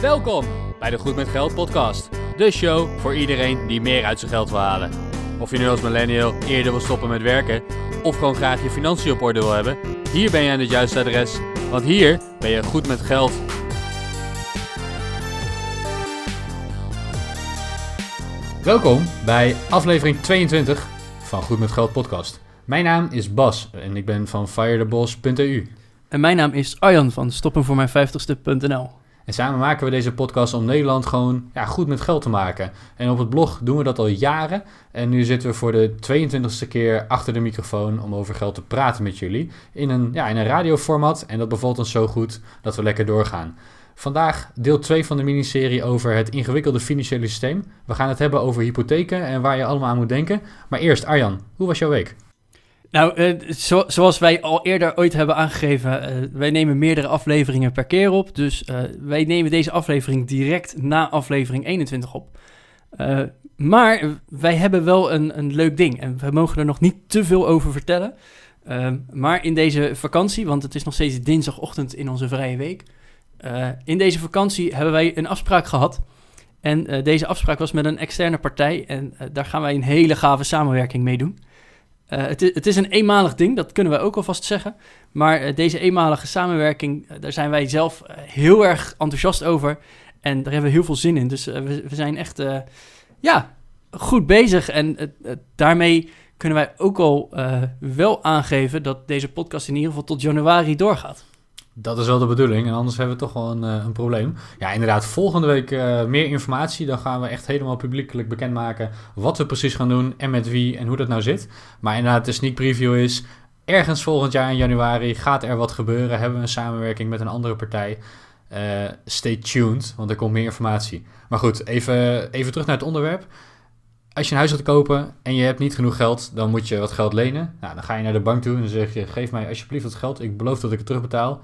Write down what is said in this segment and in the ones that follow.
Welkom bij de Goed met Geld podcast. De show voor iedereen die meer uit zijn geld wil halen. Of je nu als millennial eerder wil stoppen met werken of gewoon graag je financiën op orde wil hebben, hier ben je aan het juiste adres, want hier ben je goed met geld. Welkom bij aflevering 22 van Goed met Geld podcast. Mijn naam is Bas en ik ben van firetheboss.eu. En mijn naam is Arjan van stoppenvoormijn50ste.nl. En samen maken we deze podcast om Nederland gewoon ja, goed met geld te maken. En op het blog doen we dat al jaren. En nu zitten we voor de 22e keer achter de microfoon om over geld te praten met jullie. In een, ja, in een radioformat. En dat bevalt ons zo goed dat we lekker doorgaan. Vandaag deel 2 van de miniserie over het ingewikkelde financiële systeem. We gaan het hebben over hypotheken en waar je allemaal aan moet denken. Maar eerst, Arjan, hoe was jouw week? Nou, eh, zo, zoals wij al eerder ooit hebben aangegeven, eh, wij nemen meerdere afleveringen per keer op. Dus eh, wij nemen deze aflevering direct na aflevering 21 op. Maar wij hebben wel een, een leuk ding en we mogen er nog niet te veel over vertellen. Maar in deze vakantie, want het is nog steeds dinsdagochtend in onze vrije week. in deze vakantie hebben wij een afspraak gehad. En deze afspraak was met een externe partij en daar gaan wij een hele gave samenwerking mee doen. Eh, het, is, een eenmalig ding, dat kunnen wij ook alvast zeggen. Maar eh, deze eenmalige samenwerking, eh, daar zijn wij zelf heel erg enthousiast over. En daar hebben we heel veel zin in. Dus we, we zijn echt ja, goed bezig. En daarmee kunnen wij ook al wel aangeven dat deze podcast in ieder geval tot januari doorgaat. Dat is wel de bedoeling en anders hebben we toch wel een, eh, een probleem. Ja, inderdaad, volgende week eh, meer informatie. Dan gaan we echt helemaal publiekelijk bekendmaken wat we precies gaan doen en met wie en hoe dat nou zit. Maar inderdaad, de sneak preview is, ergens volgend jaar in januari gaat er wat gebeuren. Hebben we een samenwerking met een andere partij. Eh, stay tuned, want er komt meer informatie. Maar goed, even, even terug naar het onderwerp. Als je een huis wilt kopen en je hebt niet genoeg geld, dan moet je wat geld lenen. Nou, dan ga je naar de bank toe en dan zeg je, geef mij alsjeblieft wat geld. Ik beloof dat ik het terugbetaal.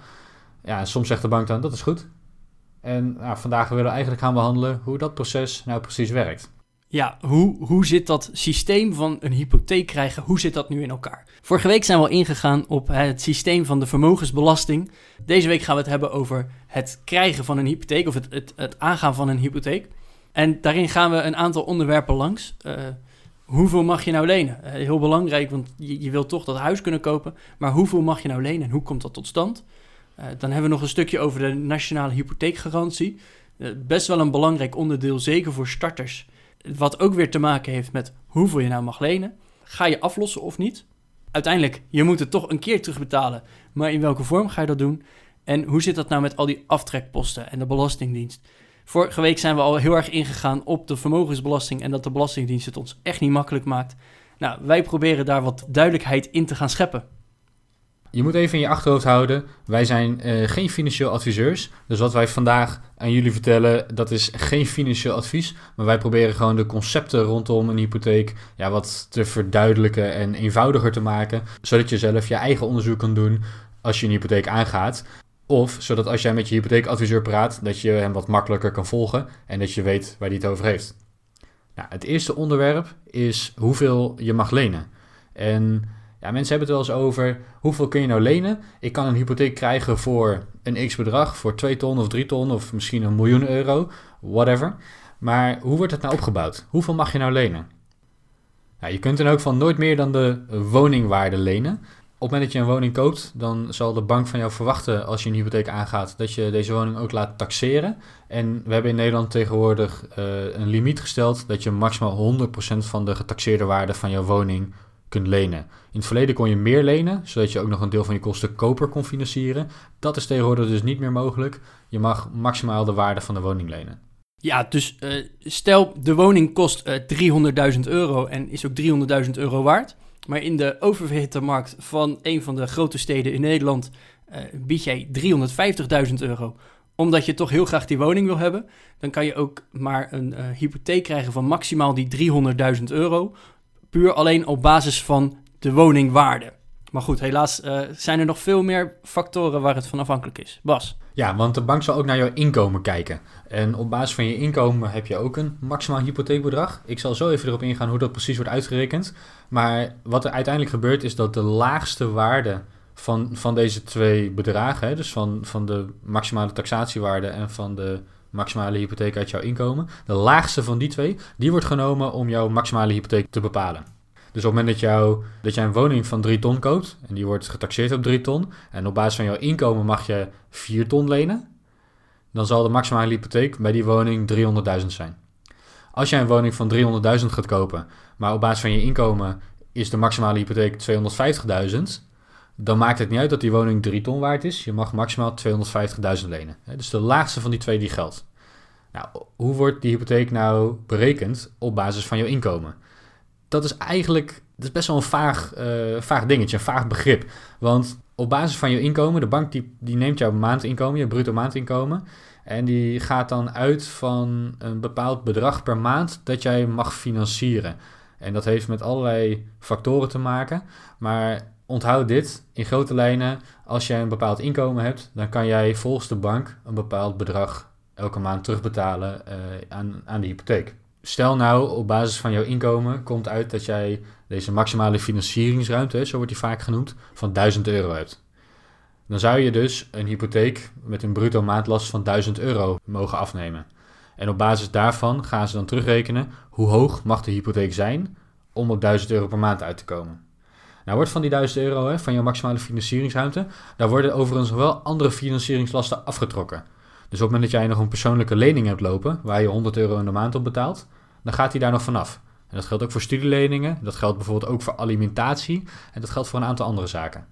Ja, soms zegt de bank dan, dat is goed. En nou, vandaag willen we eigenlijk gaan behandelen hoe dat proces nou precies werkt. Ja, hoe, hoe zit dat systeem van een hypotheek krijgen, hoe zit dat nu in elkaar? Vorige week zijn we al ingegaan op het systeem van de vermogensbelasting. Deze week gaan we het hebben over het krijgen van een hypotheek of het, het, het aangaan van een hypotheek. En daarin gaan we een aantal onderwerpen langs. Eh, hoeveel mag je nou lenen? Eh, heel belangrijk, want je, je wilt toch dat huis kunnen kopen. Maar hoeveel mag je nou lenen en hoe komt dat tot stand? Eh, dan hebben we nog een stukje over de nationale hypotheekgarantie. Eh, best wel een belangrijk onderdeel, zeker voor starters. Wat ook weer te maken heeft met hoeveel je nou mag lenen. Ga je aflossen of niet? Uiteindelijk, je moet het toch een keer terugbetalen. Maar in welke vorm ga je dat doen? En hoe zit dat nou met al die aftrekposten en de Belastingdienst? Vorige week zijn we al heel erg ingegaan op de vermogensbelasting en dat de Belastingdienst het ons echt niet makkelijk maakt. Nou, wij proberen daar wat duidelijkheid in te gaan scheppen. Je moet even in je achterhoofd houden, wij zijn eh, geen financieel adviseurs. Dus wat wij vandaag aan jullie vertellen, dat is geen financieel advies. Maar wij proberen gewoon de concepten rondom een hypotheek ja, wat te verduidelijken en eenvoudiger te maken. Zodat je zelf je eigen onderzoek kan doen als je een hypotheek aangaat. Of zodat als jij met je hypotheekadviseur praat, dat je hem wat makkelijker kan volgen en dat je weet waar hij het over heeft. Nou, het eerste onderwerp is hoeveel je mag lenen. En mensen hebben het wel eens over hoeveel kun je nou lenen. Ik kan een hypotheek krijgen voor een x bedrag, voor 2 ton of 3 ton of misschien een miljoen euro, whatever. Maar hoe wordt het nou opgebouwd? Hoeveel mag je nou lenen? Je kunt in elk geval nooit meer dan de woningwaarde lenen. Op het moment dat je een woning koopt, dan zal de bank van jou verwachten als je een hypotheek aangaat dat je deze woning ook laat taxeren. En we hebben in Nederland tegenwoordig uh, een limiet gesteld dat je maximaal 100% van de getaxeerde waarde van jouw woning lenen. In het verleden kon je meer lenen, zodat je ook nog een deel van je kosten koper kon financieren. Dat is tegenwoordig dus niet meer mogelijk. Je mag maximaal de waarde van de woning lenen. Ja, dus uh, stel de woning kost uh, 300.000 euro en is ook 300.000 euro waard. Maar in de oververhitte markt van een van de grote steden in Nederland uh, bied jij 350.000 euro. Omdat je toch heel graag die woning wil hebben. Dan kan je ook maar een hypotheek krijgen van maximaal die 300.000 euro. Puur alleen op basis van de woningwaarde. Maar goed, helaas uh, zijn er nog veel meer factoren waar het van afhankelijk is. Bas. Ja, want de bank zal ook naar jouw inkomen kijken. En op basis van je inkomen heb je ook een maximaal hypotheekbedrag. Ik zal zo even erop ingaan hoe dat precies wordt uitgerekend. Maar wat er uiteindelijk gebeurt is dat de laagste waarde van, van deze twee bedragen, dus van, van de maximale taxatiewaarde en van de maximale hypotheek uit jouw inkomen. De laagste van die twee, die wordt genomen om jouw maximale hypotheek te bepalen. Dus op het moment dat, jou, dat jij een woning van 3 ton koopt en die wordt getaxeerd op 3 ton en op basis van jouw inkomen mag je 4 ton lenen, dan zal de maximale hypotheek bij die woning 300.000 zijn. Als jij een woning van 300.000 gaat kopen, maar op basis van je inkomen is de maximale hypotheek 250.000, dan maakt het niet uit dat die woning 3 ton waard is. Je mag maximaal 250.000 lenen. Dus de laagste van die twee die geldt. Nou, hoe wordt die hypotheek nou berekend op basis van jouw inkomen? Dat is eigenlijk dat is best wel een vaag, uh, vaag dingetje, een vaag begrip. Want op basis van je inkomen, de bank die, die neemt jouw maandinkomen, je bruto maandinkomen. En die gaat dan uit van een bepaald bedrag per maand dat jij mag financieren. En dat heeft met allerlei factoren te maken. Maar onthoud dit in grote lijnen. Als jij een bepaald inkomen hebt, dan kan jij volgens de bank een bepaald bedrag elke maand terugbetalen uh, aan, aan de hypotheek. Stel nou, op basis van jouw inkomen komt uit dat jij deze maximale financieringsruimte, zo wordt die vaak genoemd, van 1000 euro hebt. Dan zou je dus een hypotheek met een bruto maandlast van 1000 euro mogen afnemen. En op basis daarvan gaan ze dan terugrekenen hoe hoog mag de hypotheek zijn om op 1000 euro per maand uit te komen. Nou wordt van die 1000 euro, hè, van jouw maximale financieringsruimte, daar worden overigens wel andere financieringslasten afgetrokken. Dus op het moment dat jij nog een persoonlijke lening hebt lopen, waar je 100 euro in de maand op betaalt, dan gaat die daar nog vanaf. En dat geldt ook voor studieleningen, dat geldt bijvoorbeeld ook voor alimentatie en dat geldt voor een aantal andere zaken.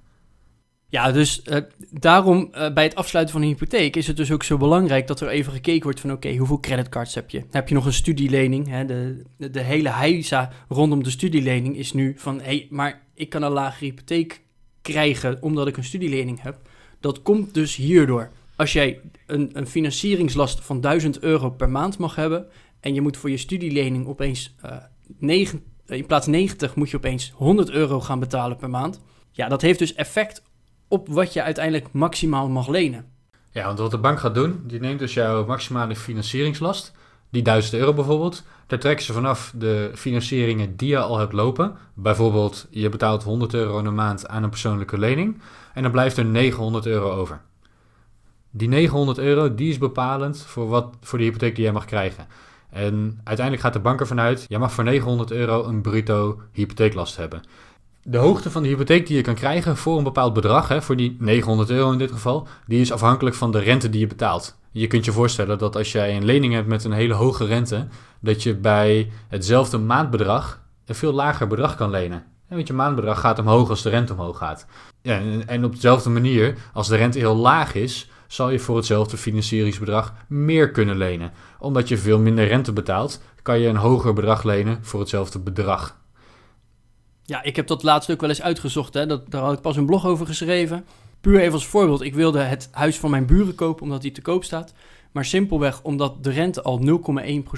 Ja, dus uh, daarom uh, bij het afsluiten van een hypotheek is het dus ook zo belangrijk dat er even gekeken wordt van oké, hoeveel creditcards heb je? Heb je nog een studielening? Hè? De, de, hele heisa rondom de studielening is nu van hé, hey, maar ik kan een lagere hypotheek krijgen omdat ik een studielening heb. Dat komt dus hierdoor. Als jij een, een financieringslast van 1000 euro per maand mag hebben en je moet voor je studielening opeens uh, 9, in plaats 90 moet je opeens 100 euro gaan betalen per maand. Ja, dat heeft dus effect op wat je uiteindelijk maximaal mag lenen. Ja, want wat de bank gaat doen, die neemt dus jouw maximale financieringslast, die 1000 euro bijvoorbeeld, daar trekken ze vanaf de financieringen die je al hebt lopen. Bijvoorbeeld, je betaalt 100 euro in maand aan een persoonlijke lening en dan blijft er 900 euro over. Die 900 euro, die is bepalend voor, wat, voor de hypotheek die jij mag krijgen. En uiteindelijk gaat de bank ervan uit, jij mag voor 900 euro een bruto hypotheeklast hebben de hoogte van de hypotheek die je kan krijgen voor een bepaald bedrag, hè, voor die 900 euro in dit geval, die is afhankelijk van de rente die je betaalt. Je kunt je voorstellen dat als jij een lening hebt met een hele hoge rente, dat je bij hetzelfde maandbedrag een veel lager bedrag kan lenen. Want je maandbedrag gaat omhoog als de rente omhoog gaat. Ja, en op dezelfde manier, als de rente heel laag is, zal je voor hetzelfde financieringsbedrag meer kunnen lenen. Omdat je veel minder rente betaalt, kan je een hoger bedrag lenen voor hetzelfde bedrag. Ja, ik heb dat laatst ook wel eens uitgezocht. Hè. Dat, daar had ik pas een blog over geschreven. Puur even als voorbeeld. Ik wilde het huis van mijn buren kopen omdat die te koop staat. Maar simpelweg omdat de rente al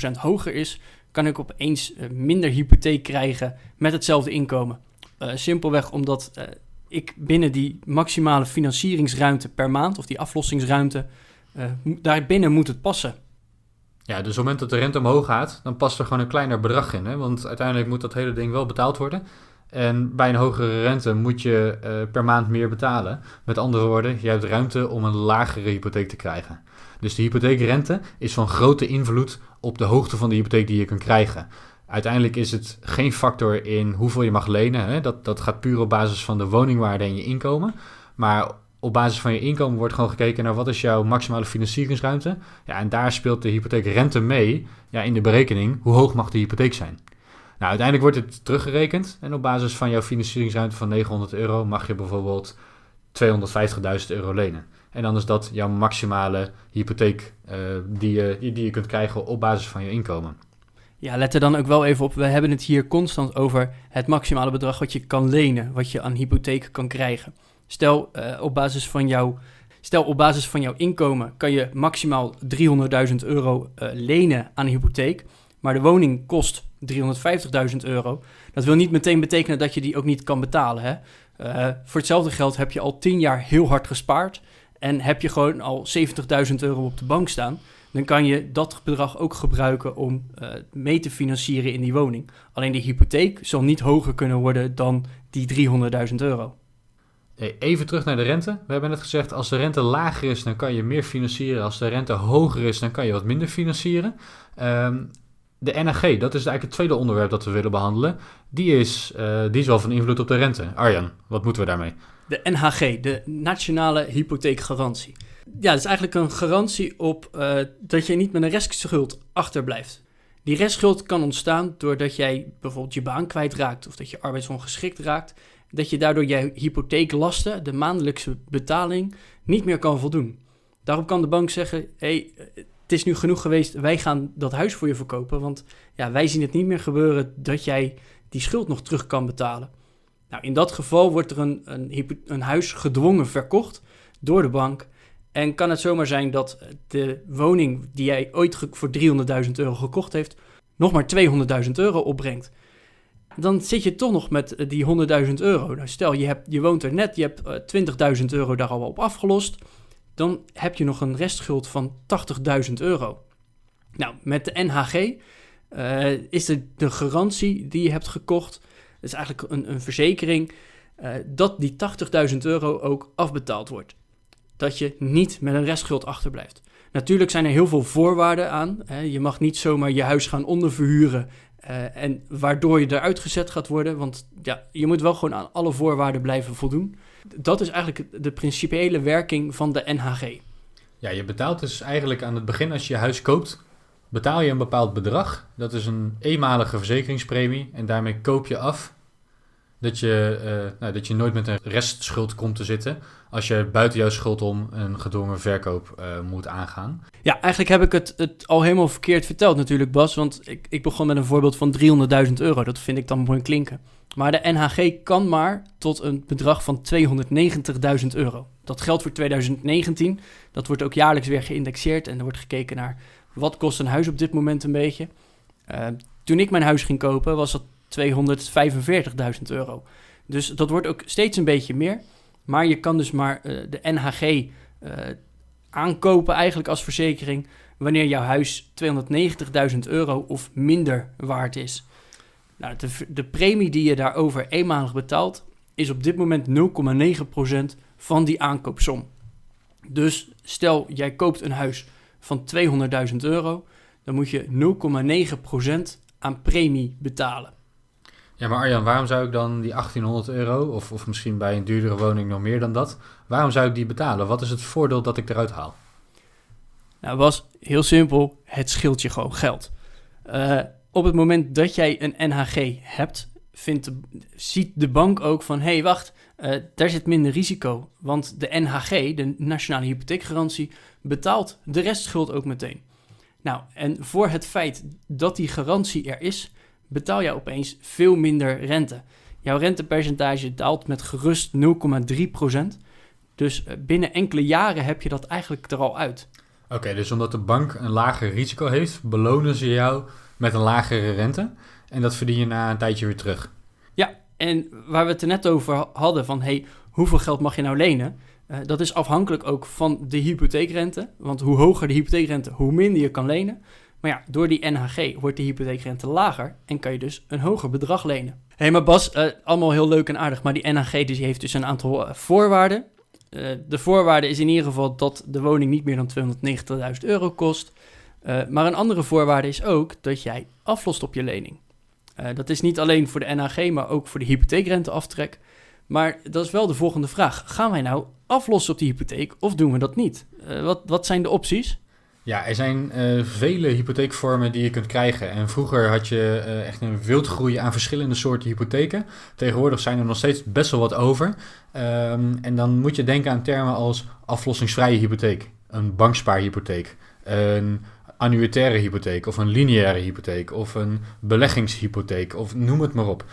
0,1% hoger is, kan ik opeens uh, minder hypotheek krijgen met hetzelfde inkomen. Uh, simpelweg omdat uh, ik binnen die maximale financieringsruimte per maand, of die aflossingsruimte, daarbinnen moet het passen. Ja, dus op het moment dat de rente omhoog gaat, dan past er gewoon een kleiner bedrag in. Hè? Want uiteindelijk moet dat hele ding wel betaald worden. En bij een hogere rente moet je uh, per maand meer betalen. Met andere woorden, je hebt ruimte om een lagere hypotheek te krijgen. Dus de hypotheekrente is van grote invloed op de hoogte van de hypotheek die je kan krijgen. Uiteindelijk is het geen factor in hoeveel je mag lenen. Hè? Dat, dat gaat puur op basis van de woningwaarde en je inkomen. Maar op basis van je inkomen wordt gewoon gekeken naar wat is jouw maximale financieringsruimte. Ja, en daar speelt de hypotheekrente mee ja, in de berekening. Hoe hoog mag de hypotheek zijn? Nou, uiteindelijk wordt het teruggerekend en op basis van jouw financieringsruimte van 900 euro mag je bijvoorbeeld 250.000 euro lenen. En dan is dat jouw maximale hypotheek uh, die, je, die je kunt krijgen op basis van je inkomen. Ja, let er dan ook wel even op. We hebben het hier constant over het maximale bedrag wat je kan lenen, wat je aan hypotheek kan krijgen. Stel, uh, op basis van jouw, stel op basis van jouw inkomen kan je maximaal 300.000 euro uh, lenen aan hypotheek, maar de woning kost 350.000 euro. Dat wil niet meteen betekenen dat je die ook niet kan betalen. Hè? Uh, voor hetzelfde geld heb je al 10 jaar heel hard gespaard en heb je gewoon al 70.000 euro op de bank staan. Dan kan je dat bedrag ook gebruiken om uh, mee te financieren in die woning. Alleen de hypotheek zal niet hoger kunnen worden dan die 300.000 euro. Even terug naar de rente. We hebben net gezegd, als de rente lager is, dan kan je meer financieren. Als de rente hoger is, dan kan je wat minder financieren. Um, de NHG, dat is eigenlijk het tweede onderwerp dat we willen behandelen. Die is, uh, die is wel van invloed op de rente. Arjan, wat moeten we daarmee? De NHG, de Nationale Hypotheekgarantie. Ja, dat is eigenlijk een garantie op uh, dat je niet met een restschuld achterblijft. Die restschuld kan ontstaan doordat jij bijvoorbeeld je baan kwijtraakt of dat je arbeidsongeschikt raakt. Dat je daardoor je hypotheeklasten, de maandelijkse betaling, niet meer kan voldoen. Daarop kan de bank zeggen: hey, het is nu genoeg geweest, wij gaan dat huis voor je verkopen. Want ja, wij zien het niet meer gebeuren dat jij die schuld nog terug kan betalen. Nou, in dat geval wordt er een, een, een huis gedwongen verkocht door de bank. En kan het zomaar zijn dat de woning die jij ooit voor 300.000 euro gekocht heeft, nog maar 200.000 euro opbrengt. Dan zit je toch nog met eh, die 100.000 euro. Nou, stel, je, hebt, je woont er net, je hebt 20.000 eh, euro daar al op afgelost dan heb je nog een restschuld van 80.000 euro. Nou, met de NHG eh, is de, de garantie die je hebt gekocht, dat is eigenlijk een, een verzekering, uh, dat die 80.000 euro ook afbetaald wordt. Dat je niet met een restschuld achterblijft. Natuurlijk zijn er heel veel voorwaarden aan. Hè. Je mag niet zomaar je huis gaan onderverhuren uh, en waardoor je eruit gezet gaat worden. Want ja, je moet wel gewoon aan alle voorwaarden blijven voldoen. Dat is eigenlijk de principiële werking van de NHG. Ja, je betaalt dus eigenlijk aan het begin als je je huis koopt, betaal je een bepaald bedrag. Dat is een eenmalige verzekeringspremie en daarmee koop je af dat je, uh, nou, dat je nooit met een restschuld komt te zitten als je buiten jouw schuld om een gedwongen verkoop uh, moet aangaan. Ja, eigenlijk heb ik het, het al helemaal verkeerd verteld natuurlijk, Bas. Want ik, ik begon met een voorbeeld van 300.000 euro. Dat vind ik dan mooi klinken. Maar de NHG kan maar tot een bedrag van 290.000 euro. Dat geldt voor 2019. Dat wordt ook jaarlijks weer geïndexeerd. En er wordt gekeken naar wat kost een huis op dit moment een beetje. Uh, toen ik mijn huis ging kopen, was dat 245.000 euro. Dus dat wordt ook steeds een beetje meer. Maar je kan dus maar uh, de NHG uh, aankopen eigenlijk als verzekering wanneer jouw huis 290.000 euro of minder waard is. Nou, de, de premie die je daarover eenmalig betaalt is op dit moment 0,9% van die aankoopsom. Dus stel jij koopt een huis van 200.000 euro, dan moet je 0,9% aan premie betalen. Ja, maar Arjan, waarom zou ik dan die 1800 euro, of, of misschien bij een duurdere woning nog meer dan dat, waarom zou ik die betalen? Wat is het voordeel dat ik eruit haal? Nou, was heel simpel, het scheelt je gewoon geld. Uh, op het moment dat jij een NHG hebt, vindt ziet de bank ook van: hé, hey, wacht, uh, daar zit minder risico. Want de NHG, de Nationale Hypotheekgarantie, betaalt de restschuld ook meteen. Nou, en voor het feit dat die garantie er is, betaal jij opeens veel minder rente. Jouw rentepercentage daalt met gerust 0,3%. Dus eh, binnen enkele jaren heb je dat eigenlijk er al uit. Oké, dus omdat de bank een lager risico heeft, belonen ze jou met een lagere rente. En dat verdien je na een tijdje weer terug. Ja, en waar we het er net over hadden van hey, hoeveel geld mag je nou lenen? Uh, dat is afhankelijk ook van de hypotheekrente. Want hoe hoger de hypotheekrente, hoe minder je kan lenen. Maar ja, door die NHG wordt de hypotheekrente lager en kan je dus een hoger bedrag lenen. Hé, hey, maar Bas, uh, allemaal heel leuk en aardig, maar die NHG die heeft dus een aantal uh, voorwaarden. de voorwaarde is in ieder geval dat de woning niet meer dan 290.000 euro kost. Maar een andere voorwaarde is ook dat jij aflost op je lening. Dat is niet alleen voor de NHG, maar ook voor de hypotheekrenteaftrek. Maar dat is wel de volgende vraag. Gaan wij nou aflossen op die hypotheek of doen we dat niet? Wat, wat zijn de opties? Ja, er zijn vele hypotheekvormen die je kunt krijgen. En vroeger had je echt een wildgroei aan verschillende soorten hypotheken. Tegenwoordig zijn er nog steeds best wel wat over. Um, en dan moet je denken aan termen als aflossingsvrije hypotheek, een bankspaarhypotheek, een annuitaire hypotheek of een lineaire hypotheek of een beleggingshypotheek of noem het maar op.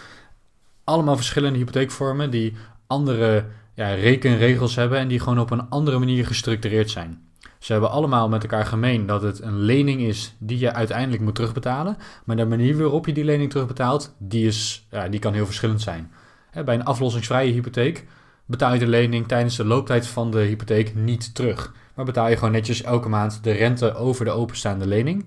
Allemaal verschillende hypotheekvormen die andere ja, rekenregels hebben en die gewoon op een andere manier gestructureerd zijn. Ze hebben allemaal met elkaar gemeen dat het een lening is die je uiteindelijk moet terugbetalen. Maar de manier waarop je die lening terugbetaalt, die, is, ja, die kan heel verschillend zijn. Bij een aflossingsvrije hypotheek betaal je de lening tijdens de looptijd van de hypotheek niet terug maar betaal je gewoon netjes elke maand de rente over de openstaande lening.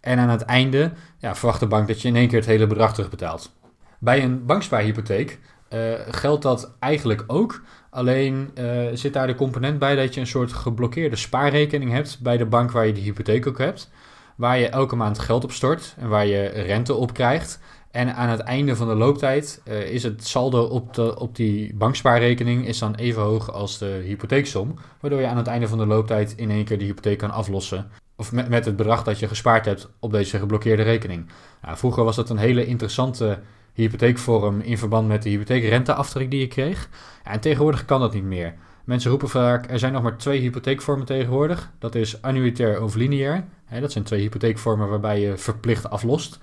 En aan het einde ja, verwacht de bank dat je in één keer het hele bedrag terugbetaalt. Bij een bankspaarhypotheek eh, geldt dat eigenlijk ook. Alleen uh, zit daar de component bij dat je een soort geblokkeerde spaarrekening hebt bij de bank waar je de hypotheek ook hebt. Waar je elke maand geld op stort en waar je rente op krijgt. En aan het einde van de looptijd uh, is het saldo op, de, op die bankspaarrekening is dan even hoog als de hypotheeksom. Waardoor je aan het einde van de looptijd in één keer de hypotheek kan aflossen. Of met, met het bedrag dat je gespaard hebt op deze geblokkeerde rekening. Nou, vroeger was dat een hele interessante hypotheekvorm in verband met de hypotheekrenteaftrek die je kreeg. En tegenwoordig kan dat niet meer. Mensen roepen vaak, er zijn nog maar twee hypotheekvormen tegenwoordig. Dat is annuitair of lineair. dat zijn twee hypotheekvormen waarbij je verplicht aflost.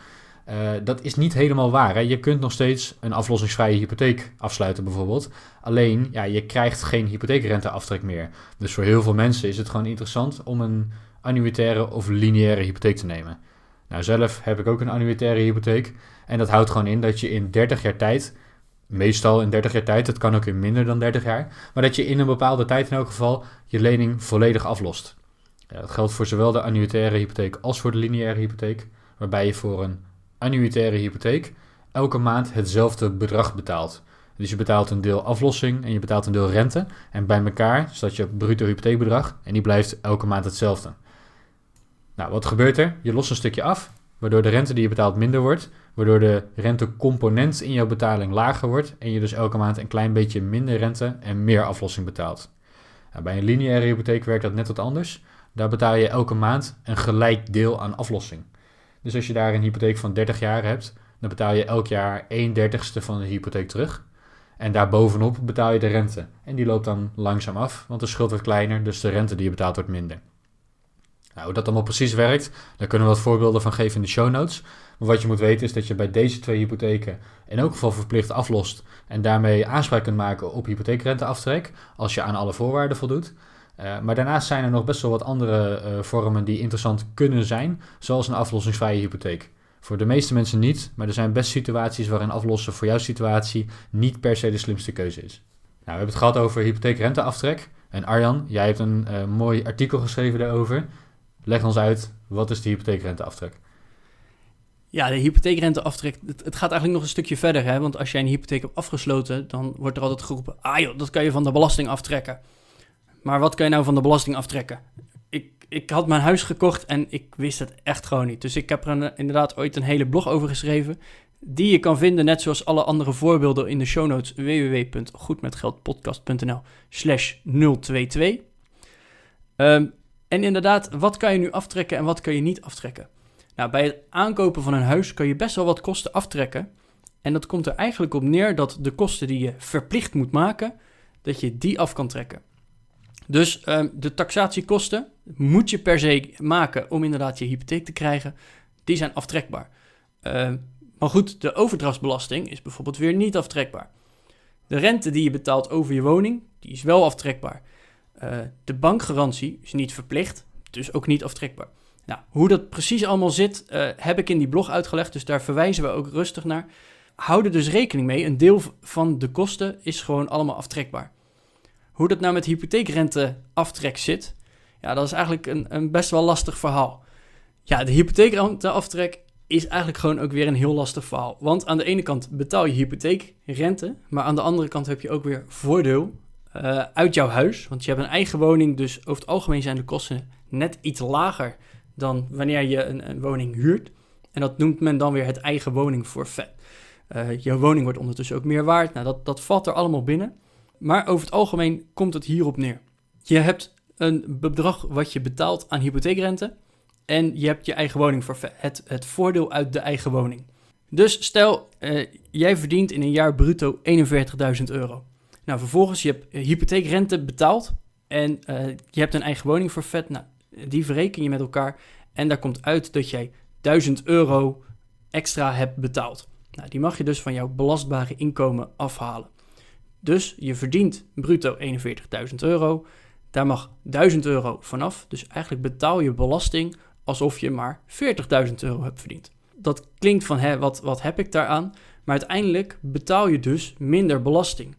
Uh, dat is niet helemaal waar. Je kunt nog steeds een aflossingsvrije hypotheek afsluiten bijvoorbeeld. Alleen, ja, je krijgt geen hypotheekrenteaftrek meer. Dus voor heel veel mensen is het gewoon interessant om een annuitaire of lineaire hypotheek te nemen. Nou, zelf heb ik ook een annuitaire hypotheek. En dat houdt gewoon in dat je in 30 jaar tijd, meestal in 30 jaar tijd, het kan ook in minder dan 30 jaar, maar dat je in een bepaalde tijd in elk geval je lening volledig aflost. Ja, dat geldt voor zowel de annuitaire hypotheek als voor de lineaire hypotheek, waarbij je voor een annuitaire hypotheek elke maand hetzelfde bedrag betaalt. Dus je betaalt een deel aflossing en je betaalt een deel rente. En bij elkaar staat je bruto hypotheekbedrag en die blijft elke maand hetzelfde. Nou, wat gebeurt er? Je lost een stukje af, waardoor de rente die je betaalt minder wordt, waardoor de rentecomponent in jouw betaling lager wordt en je dus elke maand een klein beetje minder rente en meer aflossing betaalt. Nou, bij een lineaire hypotheek werkt dat net wat anders. Daar betaal je elke maand een gelijk deel aan aflossing. Dus als je daar een hypotheek van 30 jaar hebt, dan betaal je elk jaar 1 dertigste van de hypotheek terug. En daarbovenop betaal je de rente. En die loopt dan langzaam af, want de schuld wordt kleiner, dus de rente die je betaalt wordt minder. Nou, hoe dat allemaal precies werkt, daar kunnen we wat voorbeelden van geven in de show notes. Maar wat je moet weten is dat je bij deze twee hypotheken in elk geval verplicht aflost en daarmee aanspraak kunt maken op hypotheekrenteaftrek als je aan alle voorwaarden voldoet. Uh, maar daarnaast zijn er nog best wel wat andere uh, vormen die interessant kunnen zijn, zoals een aflossingsvrije hypotheek. Voor de meeste mensen niet, maar er zijn best situaties waarin aflossen voor jouw situatie niet per se de slimste keuze is. Nou, we hebben het gehad over hypotheekrenteaftrek. En Arjan, jij hebt een uh, mooi artikel geschreven daarover. Leg ons uit, wat is de hypotheekrenteaftrek? Ja, de hypotheekrenteaftrek, het, het gaat eigenlijk nog een stukje verder. Hè? Want als jij een hypotheek hebt afgesloten, dan wordt er altijd geroepen... ah joh, dat kan je van de belasting aftrekken. Maar wat kan je nou van de belasting aftrekken? Ik, ik had mijn huis gekocht en ik wist het echt gewoon niet. Dus ik heb er inderdaad ooit een hele blog over geschreven... die je kan vinden, net zoals alle andere voorbeelden in de show notes... www.goedmetgeldpodcast.nl slash 022... Um, en inderdaad, wat kan je nu aftrekken en wat kan je niet aftrekken? Nou, bij het aankopen van een huis kan je best wel wat kosten aftrekken. En dat komt er eigenlijk op neer dat de kosten die je verplicht moet maken, dat je die af kan trekken. Dus uh, de taxatiekosten moet je per se maken om inderdaad je hypotheek te krijgen. Die zijn aftrekbaar. Uh, maar goed, de overdrachtsbelasting is bijvoorbeeld weer niet aftrekbaar. De rente die je betaalt over je woning, die is wel aftrekbaar. Uh, de bankgarantie is niet verplicht, dus ook niet aftrekbaar. Nou, hoe dat precies allemaal zit, uh, heb ik in die blog uitgelegd, dus daar verwijzen we ook rustig naar. Hou er dus rekening mee, een deel van de kosten is gewoon allemaal aftrekbaar. Hoe dat nou met hypotheekrenteaftrek zit, ja, dat is eigenlijk een, een best wel lastig verhaal. Ja, de hypotheekrenteaftrek is eigenlijk gewoon ook weer een heel lastig verhaal. Want aan de ene kant betaal je hypotheekrente, maar aan de andere kant heb je ook weer voordeel uh, uit jouw huis. Want je hebt een eigen woning, dus over het algemeen zijn de kosten net iets lager dan wanneer je een, woning huurt. En dat noemt men dan weer het eigen woningforfait. Uh, je woning wordt ondertussen ook meer waard. Nou, dat, dat valt er allemaal binnen. Maar over het algemeen komt het hierop neer. Je hebt een bedrag wat je betaalt aan hypotheekrente. En je hebt je eigen woningforfait. Het, voordeel uit de eigen woning. Dus stel, uh, jij verdient in een jaar bruto 41.000 euro. Nou, vervolgens, je hebt hypotheekrente betaald en uh, je hebt een eigen woning voor vet. Nou, die verreken je met elkaar en daar komt uit dat jij 1000 euro extra hebt betaald. Nou, die mag je dus van jouw belastbare inkomen afhalen. Dus je verdient bruto 41.000 euro. Daar mag 1000 euro vanaf. Dus eigenlijk betaal je belasting alsof je maar 40.000 euro hebt verdiend. Dat klinkt van, hè, wat, wat heb ik daaraan? Maar uiteindelijk betaal je dus minder belasting.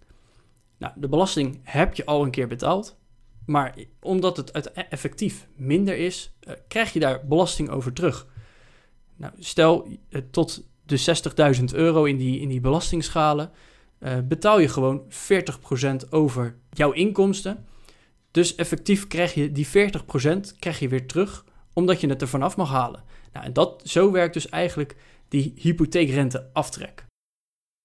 Nou, de belasting heb je al een keer betaald. Maar omdat het effectief minder is, uh, krijg je daar belasting over terug. Nou, stel uh, tot de 60.000 euro in die, in die belastingschalen. eh, betaal je gewoon 40% over jouw inkomsten. Dus effectief krijg je die 40% krijg je weer terug, omdat je het er vanaf mag halen. Nou, en dat, zo werkt dus eigenlijk die hypotheekrente aftrek.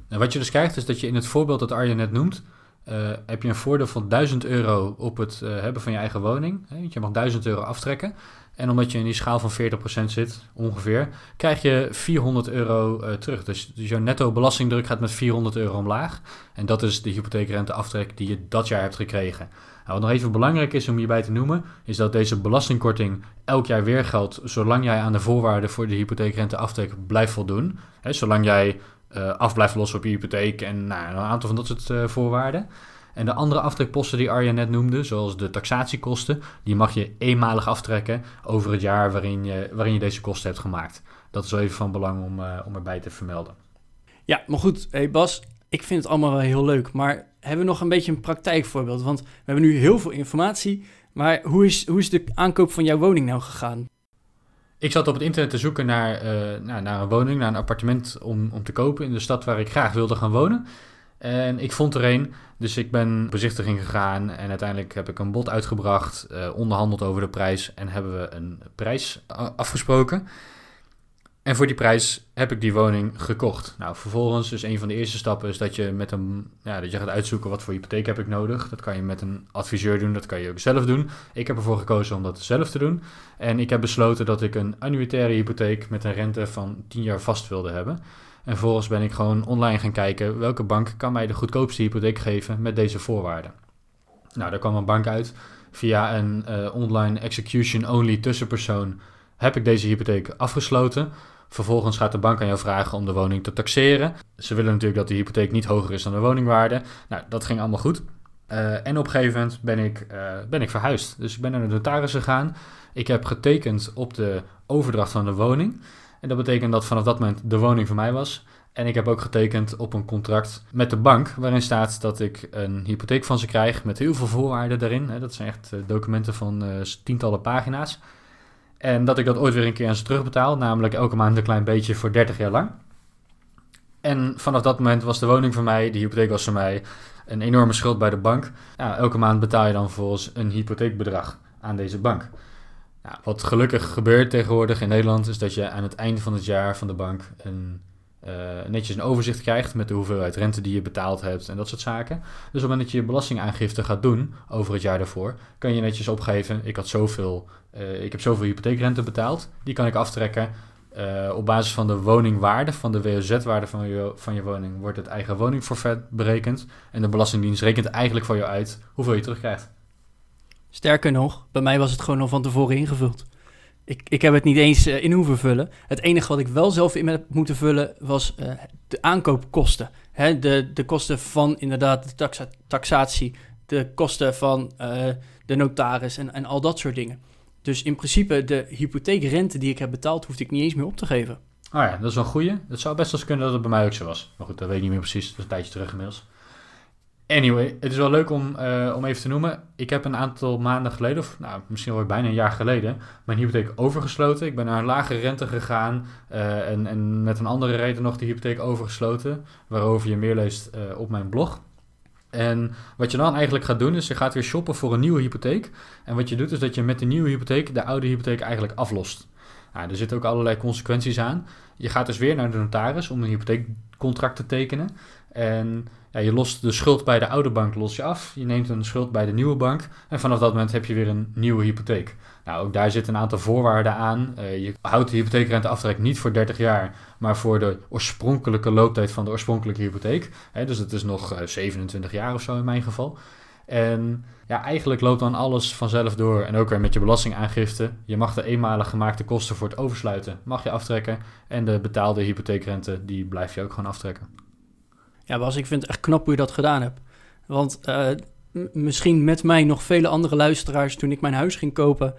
En wat je dus krijgt is dat je in het voorbeeld dat Arjen net noemt, uh, heb je een voordeel van 1000 euro op het uh, hebben van je eigen woning. Hè, je mag 1000 euro aftrekken. En omdat je in die schaal van 40% zit, ongeveer, krijg je 400 euro uh, terug. Dus, dus jouw netto belastingdruk gaat met 400 euro omlaag. En dat is de hypotheekrente aftrek die je dat jaar hebt gekregen. Nou, wat nog even belangrijk is om hierbij te noemen, is dat deze belastingkorting elk jaar weer geldt, zolang jij aan de voorwaarden voor de hypotheekrente aftrek blijft voldoen. Zolang jij uh, af blijft lossen op je hypotheek en nou, een aantal van dat soort uh, voorwaarden. En de andere aftrekposten die Arjen net noemde, zoals de taxatiekosten, die mag je eenmalig aftrekken over het jaar waarin je, waarin je deze kosten hebt gemaakt. Dat is wel even van belang om, uh, om erbij te vermelden. Ja, maar goed, Bas, ik vind het allemaal wel heel leuk, maar hebben we nog een beetje een praktijkvoorbeeld? Want we hebben nu heel veel informatie, maar hoe is, hoe is de aankoop van jouw woning nou gegaan? Ik zat op het internet te zoeken naar, uh, naar, naar, een woning, naar een appartement om, om te kopen in de stad waar ik graag wilde gaan wonen. En ik vond er een, dus ik ben bezichtiging gegaan en uiteindelijk heb ik een bod uitgebracht, uh, onderhandeld over de prijs en hebben we een prijs afgesproken. En voor die prijs heb ik die woning gekocht. Nou, vervolgens is een van de eerste stappen is dat je met een, ja, dat je gaat uitzoeken wat voor hypotheek heb ik nodig. Dat kan je met een adviseur doen, dat kan je ook zelf doen. Ik heb ervoor gekozen om dat zelf te doen. En ik heb besloten dat ik een annuitaire hypotheek met een rente van 10 jaar vast wilde hebben. En vervolgens ben ik gewoon online gaan kijken welke bank kan mij de goedkoopste hypotheek geven met deze voorwaarden. Nou, daar kwam een bank uit. Via een uh, online execution-only tussenpersoon heb ik deze hypotheek afgesloten. Vervolgens gaat de bank aan jou vragen om de woning te taxeren. Ze willen natuurlijk dat de hypotheek niet hoger is dan de woningwaarde. Nou, dat ging allemaal goed. Uh, en op een gegeven moment ben ik, uh, ben ik verhuisd. Dus ik ben naar de notaris gegaan. Ik heb getekend op de overdracht van de woning. En dat betekent dat vanaf dat moment de woning voor mij was. En ik heb ook getekend op een contract met de bank, waarin staat dat ik een hypotheek van ze krijg met heel veel voorwaarden daarin. Dat zijn echt documenten van tientallen pagina's. En dat ik dat ooit weer een keer aan ze terugbetaal, namelijk elke maand een klein beetje voor 30 jaar lang. En vanaf dat moment was de woning voor mij, de hypotheek was voor mij, een enorme schuld bij de bank. Elke maand betaal je dan vervolgens een hypotheekbedrag aan deze bank. Wat gelukkig gebeurt tegenwoordig in Nederland is dat je aan het einde van het jaar van de bank een netjes een overzicht krijgt met de hoeveelheid rente die je betaald hebt en dat soort zaken. Dus op het moment dat je je belastingaangifte gaat doen over het jaar daarvoor, kan je netjes opgeven, ik, had zoveel, uh, ik heb zoveel hypotheekrente betaald, die kan ik aftrekken. Uh, op basis van de woningwaarde, van de WOZ-waarde van je, van je woning, wordt het eigen woningforfait berekend. En de Belastingdienst rekent eigenlijk voor jou uit hoeveel je terugkrijgt. Sterker nog, bij mij was het gewoon al van tevoren ingevuld. Ik, ik heb het niet eens uh, in hoeven vullen. Het enige wat ik wel zelf in heb moeten vullen was uh, de aankoopkosten. Hè, de, de kosten van inderdaad de taxa taxatie, de kosten van uh, de notaris en, en al dat soort dingen. Dus in principe de hypotheekrente die ik heb betaald, hoefde ik niet eens meer op te geven. Ah ja, dat is wel een goeie. Het zou best wel eens kunnen dat het bij mij ook zo was. Maar goed, dat weet ik niet meer precies. Dat is een tijdje terug inmiddels. Anyway, het is wel leuk om, uh, om even te noemen. Ik heb een aantal maanden geleden, of nou, misschien wel bijna een jaar geleden, mijn hypotheek overgesloten. Ik ben naar een lage rente gegaan uh, en, en met een andere reden nog de hypotheek overgesloten, waarover je meer leest uh, op mijn blog. En wat je dan eigenlijk gaat doen, is je gaat weer shoppen voor een nieuwe hypotheek. En wat je doet, is dat je met de nieuwe hypotheek de oude hypotheek eigenlijk aflost. Nou, er zitten ook allerlei consequenties aan. Je gaat dus weer naar de notaris om een hypotheekcontract te tekenen. En ja, je lost de schuld bij de oude bank los je af. Je neemt een schuld bij de nieuwe bank. En vanaf dat moment heb je weer een nieuwe hypotheek. Nou, ook daar zitten een aantal voorwaarden aan. Uh, je houdt de hypotheekrenteaftrek niet voor 30 jaar, maar voor de oorspronkelijke looptijd van de oorspronkelijke hypotheek. Hè, dus het is nog uh, 27 jaar of zo in mijn geval. En ja, eigenlijk loopt dan alles vanzelf door. En ook weer met je belastingaangifte. Je mag de eenmalig gemaakte kosten voor het oversluiten mag je aftrekken. En de betaalde hypotheekrente, die blijf je ook gewoon aftrekken. Ja, Bas, ik vind het echt knap hoe je dat gedaan hebt. Want uh, misschien met mij nog vele andere luisteraars toen ik mijn huis ging kopen,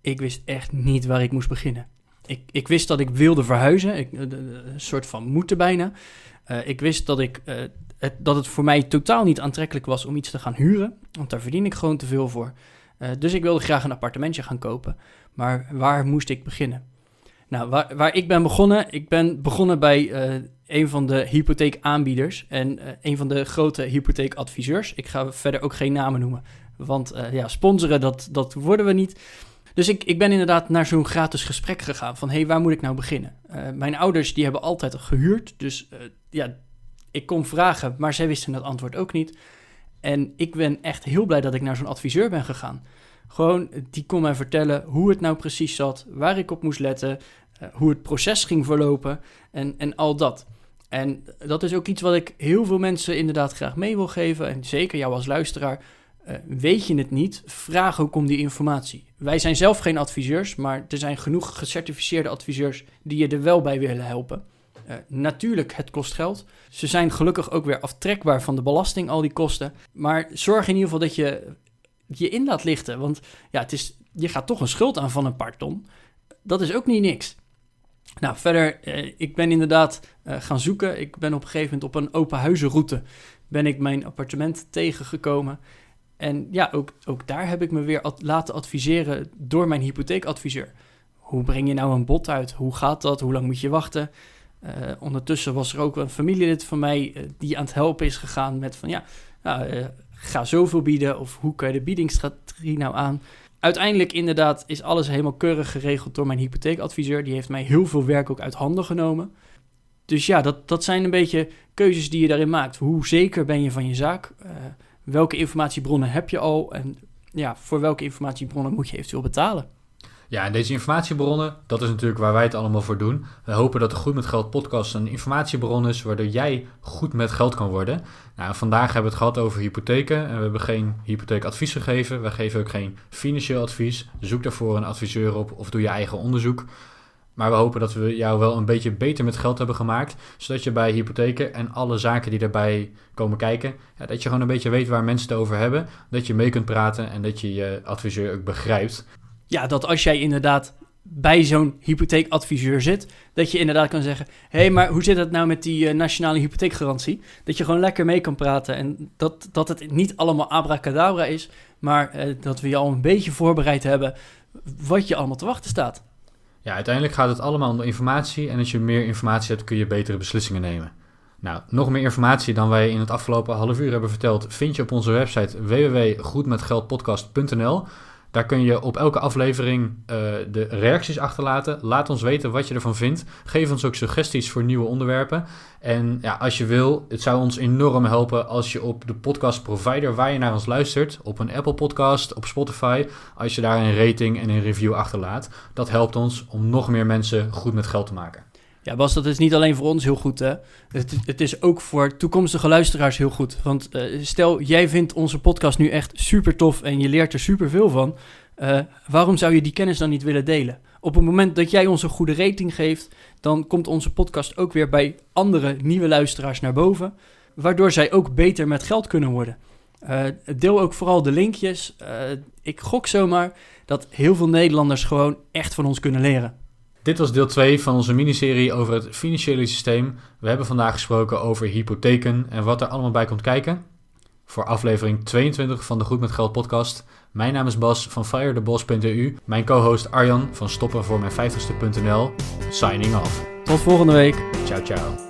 ik wist echt niet waar ik moest beginnen. Ik, ik wist dat ik wilde verhuizen, ik, een soort van moeten bijna. Uh, ik wist dat, ik, het, dat het voor mij totaal niet aantrekkelijk was om iets te gaan huren, want daar verdien ik gewoon te veel voor. dus ik wilde graag een appartementje gaan kopen. Maar waar moest ik beginnen? Nou, waar, waar ik ben begonnen, ik ben begonnen bij een van de hypotheekaanbieders en uh, een van de grote hypotheekadviseurs. Ik ga verder ook geen namen noemen, want uh, ja, sponsoren, dat, dat worden we niet. Dus ik, ik ben inderdaad naar zo'n gratis gesprek gegaan van, hé, hey, waar moet ik nou beginnen? Uh, mijn ouders, die hebben altijd gehuurd, dus ja, ik kon vragen, maar zij wisten het antwoord ook niet. En ik ben echt heel blij dat ik naar zo'n adviseur ben gegaan. Gewoon, die kon mij vertellen hoe het nou precies zat, waar ik op moest letten, hoe het proces ging verlopen en, en al dat. En dat is ook iets wat ik heel veel mensen inderdaad graag mee wil geven. En zeker jou als luisteraar, uh, weet je het niet, vraag ook om die informatie. Wij zijn zelf geen adviseurs, maar er zijn genoeg gecertificeerde adviseurs die je er wel bij willen helpen. Uh, natuurlijk, het kost geld. Ze zijn gelukkig ook weer aftrekbaar van de belasting, al die kosten. Maar zorg in ieder geval dat je je in laat lichten. Want ja, het is, je gaat toch een schuld aan van een paar. Dat is ook niet niks. Nou, verder, eh, ik ben inderdaad eh, gaan zoeken. Ik ben op een gegeven moment op een open huizenroute ben ik mijn appartement tegengekomen. En ja, ook, ook daar heb ik me weer laten adviseren door mijn hypotheekadviseur. Hoe breng je nou een bod uit? Hoe gaat dat? Hoe lang moet je wachten? Uh, ondertussen was er ook een familielid van mij die aan het helpen is gegaan met van ja, uh, ga zoveel bieden of hoe kan je de biedingsstrategie nou aan? Uiteindelijk inderdaad is alles helemaal keurig geregeld door mijn hypotheekadviseur. Die heeft mij heel veel werk ook uit handen genomen. Dus ja, dat, dat zijn een beetje keuzes die je daarin maakt. Hoe zeker ben je van je zaak? welke informatiebronnen heb je al? En ja, voor welke informatiebronnen moet je eventueel betalen? Ja, en deze informatiebronnen, dat is natuurlijk waar wij het allemaal voor doen. We hopen dat de Goed met Geld podcast een informatiebron is waardoor jij goed met geld kan worden. Nou, vandaag hebben we het gehad over hypotheken en we hebben geen hypotheekadvies gegeven. We geven ook geen financieel advies. Zoek daarvoor een adviseur op of doe je eigen onderzoek. Maar we hopen dat we jou wel een beetje beter met geld hebben gemaakt. Zodat je bij hypotheken en alle zaken die daarbij komen kijken, ja, dat je gewoon een beetje weet waar mensen het over hebben. Dat je mee kunt praten en dat je je adviseur ook begrijpt ja, dat als jij inderdaad bij zo'n hypotheekadviseur zit, dat je inderdaad kan zeggen: hey, maar hoe zit het nou met die uh, nationale hypotheekgarantie? Dat je gewoon lekker mee kan praten en dat, dat het niet allemaal abracadabra is, maar uh, dat we je al een beetje voorbereid hebben wat je allemaal te wachten staat. Ja, uiteindelijk gaat het allemaal om informatie en als je meer informatie hebt, kun je betere beslissingen nemen. Nou, nog meer informatie dan wij in het afgelopen half uur hebben verteld, vind je op onze website www.goedmetgeldpodcast.nl. Daar kun je op elke aflevering uh, de reacties achterlaten. Laat ons weten wat je ervan vindt. Geef ons ook suggesties voor nieuwe onderwerpen. En ja, als je wil, het zou ons enorm helpen als je op de podcast provider waar je naar ons luistert, op een Apple podcast, op Spotify, als je daar een rating en een review achterlaat. Dat helpt ons om nog meer mensen goed met geld te maken. Ja, Bas, dat is niet alleen voor ons heel goed. Hè? Het, het is ook voor toekomstige luisteraars heel goed. Want uh, stel, jij vindt onze podcast nu echt super tof en je leert er super veel van. Uh, waarom zou je die kennis dan niet willen delen? Op het moment dat jij ons een goede rating geeft, dan komt onze podcast ook weer bij andere nieuwe luisteraars naar boven. Waardoor zij ook beter met geld kunnen worden. Uh, deel ook vooral de linkjes. ik gok zomaar dat heel veel Nederlanders gewoon echt van ons kunnen leren. Dit was deel 2 van onze miniserie over het financiële systeem. We hebben vandaag gesproken over hypotheken en wat er allemaal bij komt kijken. Voor aflevering 22 van de Goed met Geld podcast. Mijn naam is Bas van firetheboss.eu. Mijn co-host Arjan van stoppenvoormijn50ste.nl. Signing off. Tot volgende week. Ciao, ciao.